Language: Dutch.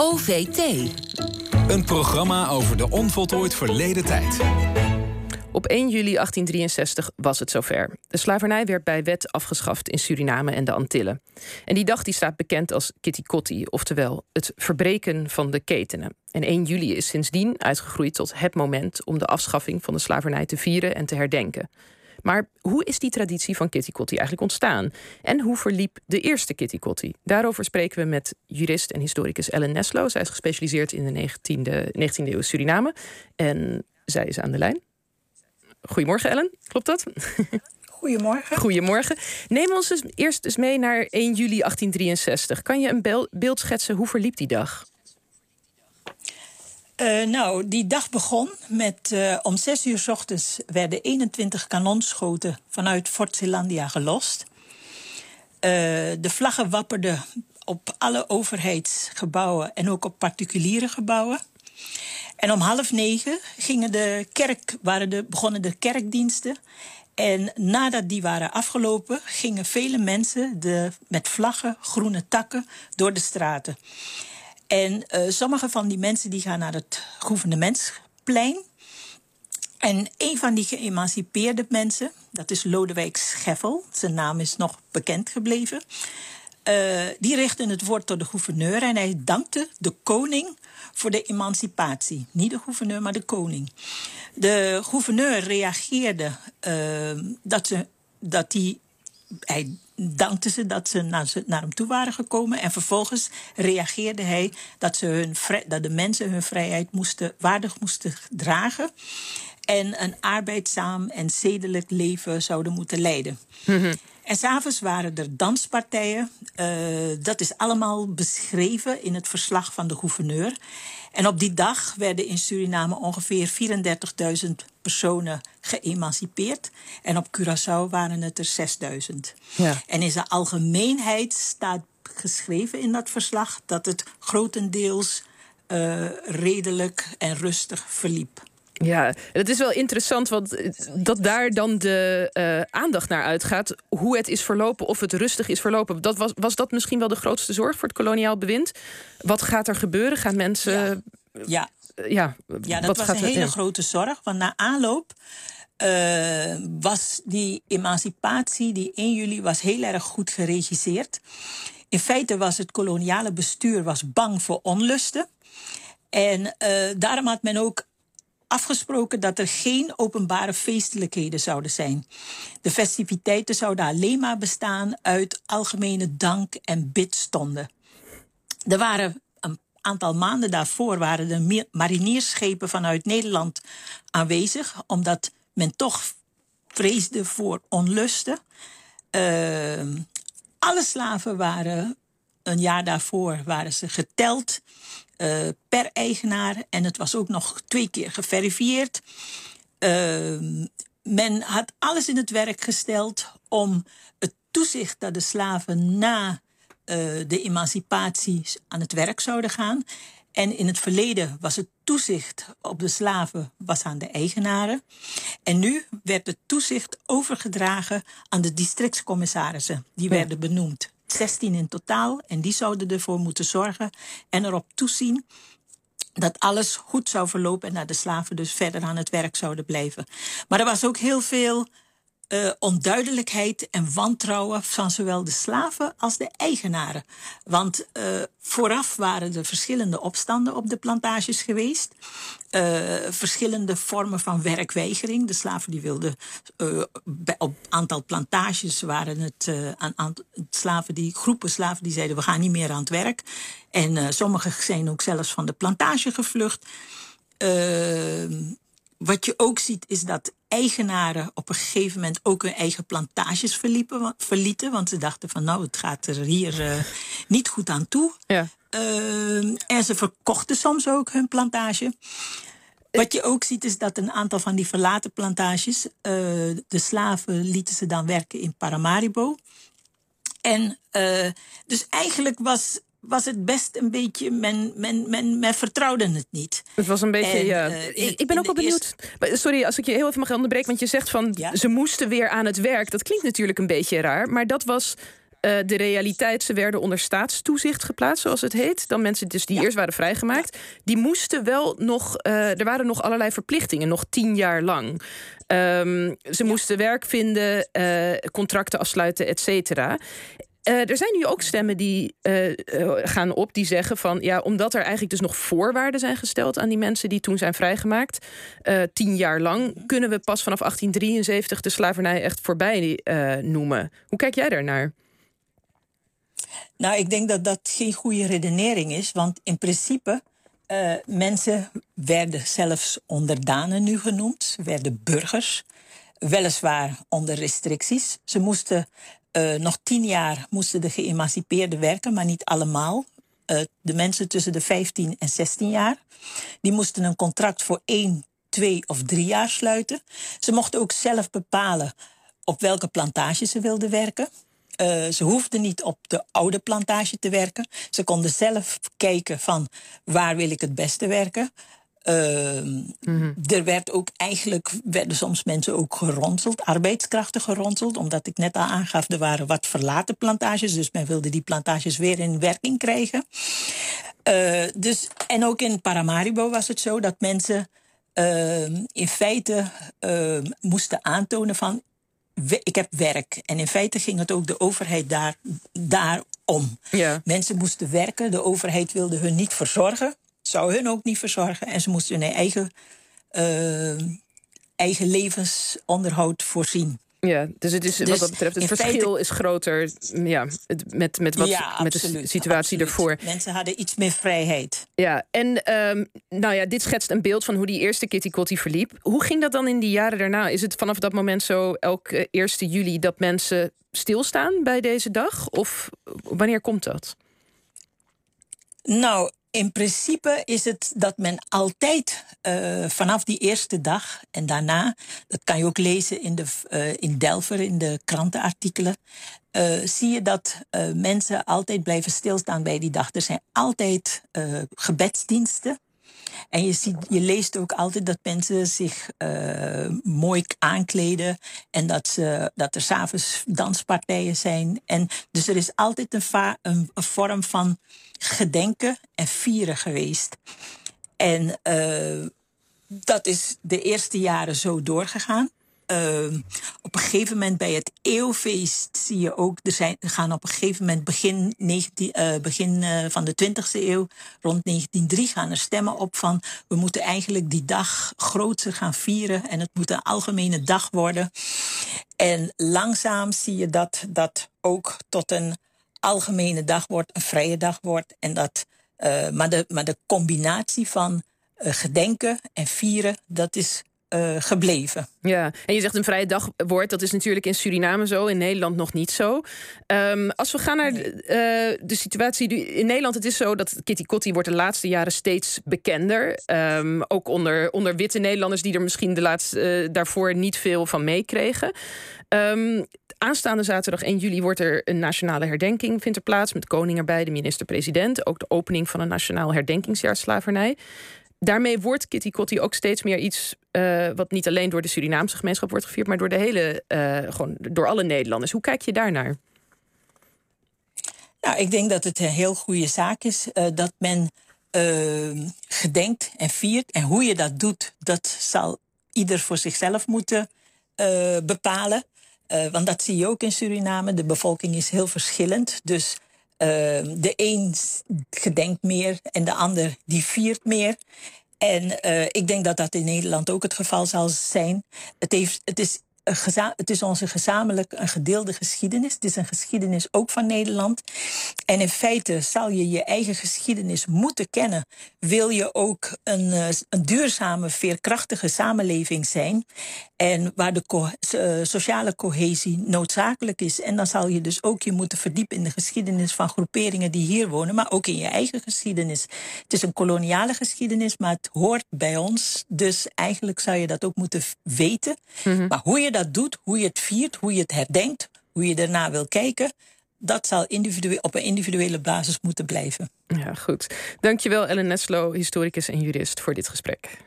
OVT. Een programma over de onvoltooid verleden tijd. Op 1 juli 1863 was het zover. De slavernij werd bij wet afgeschaft in Suriname en de Antillen. En die dag die staat bekend als Kitty Kotti, oftewel het verbreken van de ketenen. En 1 juli is sindsdien uitgegroeid tot het moment om de afschaffing van de slavernij te vieren en te herdenken. Maar hoe is die traditie van Kitty Kotti eigenlijk ontstaan? En hoe verliep de eerste Kitty Kotti? Daarover spreken we met jurist en historicus Ellen Neslo. Zij is gespecialiseerd in de 19e, 19e eeuw Suriname. En zij is aan de lijn. Goedemorgen, Ellen. Klopt dat? Goedemorgen. Goedemorgen. Neem ons dus eerst eens mee naar 1 juli 1863. Kan je een beeld schetsen hoe verliep die dag? Uh, nou, die dag begon met uh, om 6 uur s ochtends werden 21 kanonschoten vanuit Fort Zeelandia gelost. Uh, de vlaggen wapperden op alle overheidsgebouwen en ook op particuliere gebouwen. En om half negen gingen de kerk, waren de, begonnen de kerkdiensten. En nadat die waren afgelopen, gingen vele mensen de, met vlaggen, groene takken door de straten. En uh, sommige van die mensen die gaan naar het gouvernementsplein. En een van die geëmancipeerde mensen, dat is Lodewijk Scheffel, zijn naam is nog bekend gebleven. Uh, die richtte het woord tot de gouverneur en hij dankte de koning voor de emancipatie. Niet de gouverneur, maar de koning. De gouverneur reageerde uh, dat, ze, dat die, hij dankte ze dat ze naar, naar, hem toe waren gekomen. En vervolgens reageerde hij dat, ze hun, dat de mensen hun vrijheid moesten, waardig moesten dragen. En een arbeidzaam en zedelijk leven zouden moeten leiden. Mm en s'avonds waren er danspartijen. Uh, dat is allemaal beschreven in het verslag van de gouverneur. En op die dag werden in Suriname ongeveer 34.000 personen geëmancipeerd. En op Curaçao waren het er 6.000. Ja. En in zijn algemeenheid staat geschreven in dat verslag dat het grotendeels uh, redelijk en rustig verliep. Ja, het is wel interessant, want dat daar dan de uh, aandacht naar uitgaat. Hoe het is verlopen, of het rustig is verlopen. Dat was, was dat misschien wel de grootste zorg voor het koloniaal bewind? Wat gaat er gebeuren? Gaan mensen. Ja, ja. ja, ja dat was een hele grote zorg. Want na aanloop uh, was die emancipatie, die 1 juli, was heel erg goed geregisseerd. In feite was het koloniale bestuur was bang voor onlusten. En uh, daarom had men ook afgesproken dat er geen openbare feestelijkheden zouden zijn. De festiviteiten zouden alleen maar bestaan uit algemene dank- en bidstonden. Er waren een aantal maanden daarvoor waren de mariniersschepen vanuit Nederland aanwezig, omdat men toch vreesde voor onlusten. Uh, alle slaven waren een jaar daarvoor waren ze geteld uh, per eigenaar. En het was ook nog twee keer geverifieerd. Uh, men had alles in het werk gesteld om het toezicht dat de slaven na uh, de emancipatie aan het werk zouden gaan. En in het verleden was het toezicht op de slaven was aan de eigenaren. En nu werd het toezicht overgedragen aan de districtscommissarissen. Die werden benoemd. 16 in totaal. En die zouden ervoor moeten zorgen en erop toezien dat alles goed zou verlopen en dat de slaven dus verder aan het werk zouden blijven. Maar er was ook heel veel uh, onduidelijkheid en wantrouwen van zowel de slaven als de eigenaren. Want uh, vooraf waren er verschillende opstanden op de plantages geweest. Uh, verschillende vormen van werkweigering. De slaven die wilden op aantal plantages waren het aan, aan slaven die groepen slaven die zeiden we gaan niet meer aan het werk. En sommigen zijn ook zelfs van de plantage gevlucht. Wat je ook ziet is dat eigenaren op een gegeven moment ook hun eigen plantages verliepen, verlieten. Want ze dachten van nou, het gaat er hier uh, niet goed aan toe. Ja. Uh, en ze verkochten soms ook hun plantage. Wat je ook ziet is dat een aantal van die verlaten plantages, uh, de slaven lieten ze dan werken in Paramaribo. En dus eigenlijk was was het best een beetje, men, men, men, men vertrouwde het niet. Het was een beetje, ja. Uh, ik ben ook wel benieuwd. Sorry, als ik je heel even mag onderbreken, want je zegt van ze moesten weer aan het werk. Dat klinkt natuurlijk een beetje raar, maar dat was de realiteit, ze werden onder staatstoezicht geplaatst, zoals het heet. Dan mensen dus die eerst waren vrijgemaakt, die moesten wel nog. er waren nog allerlei verplichtingen, nog tien jaar lang. Ehm, ze moesten werk vinden, contracten afsluiten, et cetera. Er zijn nu ook stemmen die gaan op die zeggen van ja, omdat er eigenlijk dus nog voorwaarden zijn gesteld aan die mensen die toen zijn vrijgemaakt, tien jaar lang, kunnen we pas vanaf 1873 de slavernij echt voorbij noemen. Hoe kijk jij daarnaar? Nou, ik denk dat dat geen goede redenering is, want in principe. Mensen werden zelfs onderdanen nu genoemd, werden burgers, weliswaar onder restricties. Ze moesten uh, nog tien jaar moesten de geëmancipeerden werken, maar niet allemaal. Uh, de mensen tussen de 15 en 16 jaar, die moesten een contract voor één, twee of drie jaar sluiten. Ze mochten ook zelf bepalen op welke plantage ze wilden werken. Uh, ze hoefden niet op de oude plantage te werken. Ze konden zelf kijken van waar wil ik het beste werken. Uh, mm-hmm. Er werd ook eigenlijk, werden soms mensen ook geronseld, arbeidskrachten geronseld. Omdat ik net al aangaf, er waren wat verlaten plantages. Dus men wilde die plantages weer in werking krijgen. Uh, dus, en ook in Paramaribo was het zo dat mensen uh, in feite uh, moesten aantonen van ik heb werk. En in feite ging het ook de overheid daar, daarom. Ja. Mensen moesten werken, de overheid wilde hun niet verzorgen, zou hun ook niet verzorgen. En ze moesten hun eigen, uh, eigen levensonderhoud voorzien. Ja, dus het is wat dus dat betreft het verschil is groter ja, met, met, wat, met de situatie ervoor. Mensen hadden iets meer vrijheid. Ja, en ehm, nou ja, dit schetst een beeld van hoe die eerste Kitty Kotti verliep. Hoe ging dat dan in die jaren daarna? Is het vanaf dat moment zo elke 1 juli dat mensen stilstaan bij deze dag? Of wanneer komt dat? Nou, in principe is het dat men altijd uh, vanaf die eerste dag en daarna, dat kan je ook lezen in, de, uh, in Delver, in de krantenartikelen, uh, zie je dat mensen altijd blijven stilstaan bij die dag. Er zijn altijd gebedsdiensten. En je, ziet, je leest ook altijd dat mensen zich uh, mooi aankleden. En dat, ze, dat er s'avonds danspartijen zijn. En dus er is altijd een, een, vorm van gedenken en vieren geweest. En uh, dat is de eerste jaren zo doorgegaan. Uh, op een gegeven moment bij het eeuwfeest zie je ook, er, zijn, gaan op een gegeven moment begin, 19, uh, begin uh, van de 20e eeuw, rond 1903, gaan er stemmen op van we moeten eigenlijk die dag groter gaan vieren en het moet een algemene dag worden. En langzaam zie je dat dat ook tot een algemene dag wordt, een vrije dag wordt. En dat, uh, maar, de, maar de combinatie van gedenken en vieren, dat is uh, gebleven. Ja, en je zegt een vrije dag wordt, dat is natuurlijk in Suriname zo, in Nederland nog niet zo. Um, als we gaan naar de, uh, de situatie in Nederland, het is zo dat Kitty Kotti wordt de laatste jaren steeds bekender. Um, ook onder, onder witte Nederlanders die er misschien de laatste, uh, daarvoor niet veel van meekregen. Um, aanstaande zaterdag 1 juli wordt er een nationale herdenking vindt er plaats met koning erbij, de minister-president, ook de opening van een nationaal herdenkingsjaar slavernij daarmee wordt Kitty Kotti ook steeds meer iets uh, wat niet alleen door de Surinaamse gemeenschap wordt gevierd, maar door de hele, uh, gewoon door alle Nederlanders. Hoe kijk je daarnaar? Nou, ik denk dat het een heel goede zaak is uh, dat men gedenkt en viert. En hoe je dat doet, dat zal ieder voor zichzelf moeten bepalen. want dat zie je ook in Suriname. De bevolking is heel verschillend. Dus de een gedenkt meer en de ander die viert meer. En uh, ik denk dat dat in Nederland ook het geval zal zijn. Het, heeft, het is het is onze gezamenlijk een gedeelde geschiedenis. Het is een geschiedenis ook van Nederland. En in feite zal je je eigen geschiedenis moeten kennen. Wil je ook een, eh, een duurzame, veerkrachtige samenleving zijn. En waar de co uh, sociale cohesie noodzakelijk is. En dan zal je dus ook je moeten verdiepen in de geschiedenis van groeperingen die hier wonen. Maar ook in je eigen geschiedenis. Het is een koloniale geschiedenis, maar het hoort bij ons. Dus eigenlijk zou je dat ook moeten weten. Mm -hmm. Maar hoe je dat dat doet, hoe je het viert, hoe je het herdenkt, hoe je erna wil kijken, dat zal op een individuele basis moeten blijven. Ja, goed. Dankjewel Ellen Neslo, historicus en jurist, voor dit gesprek.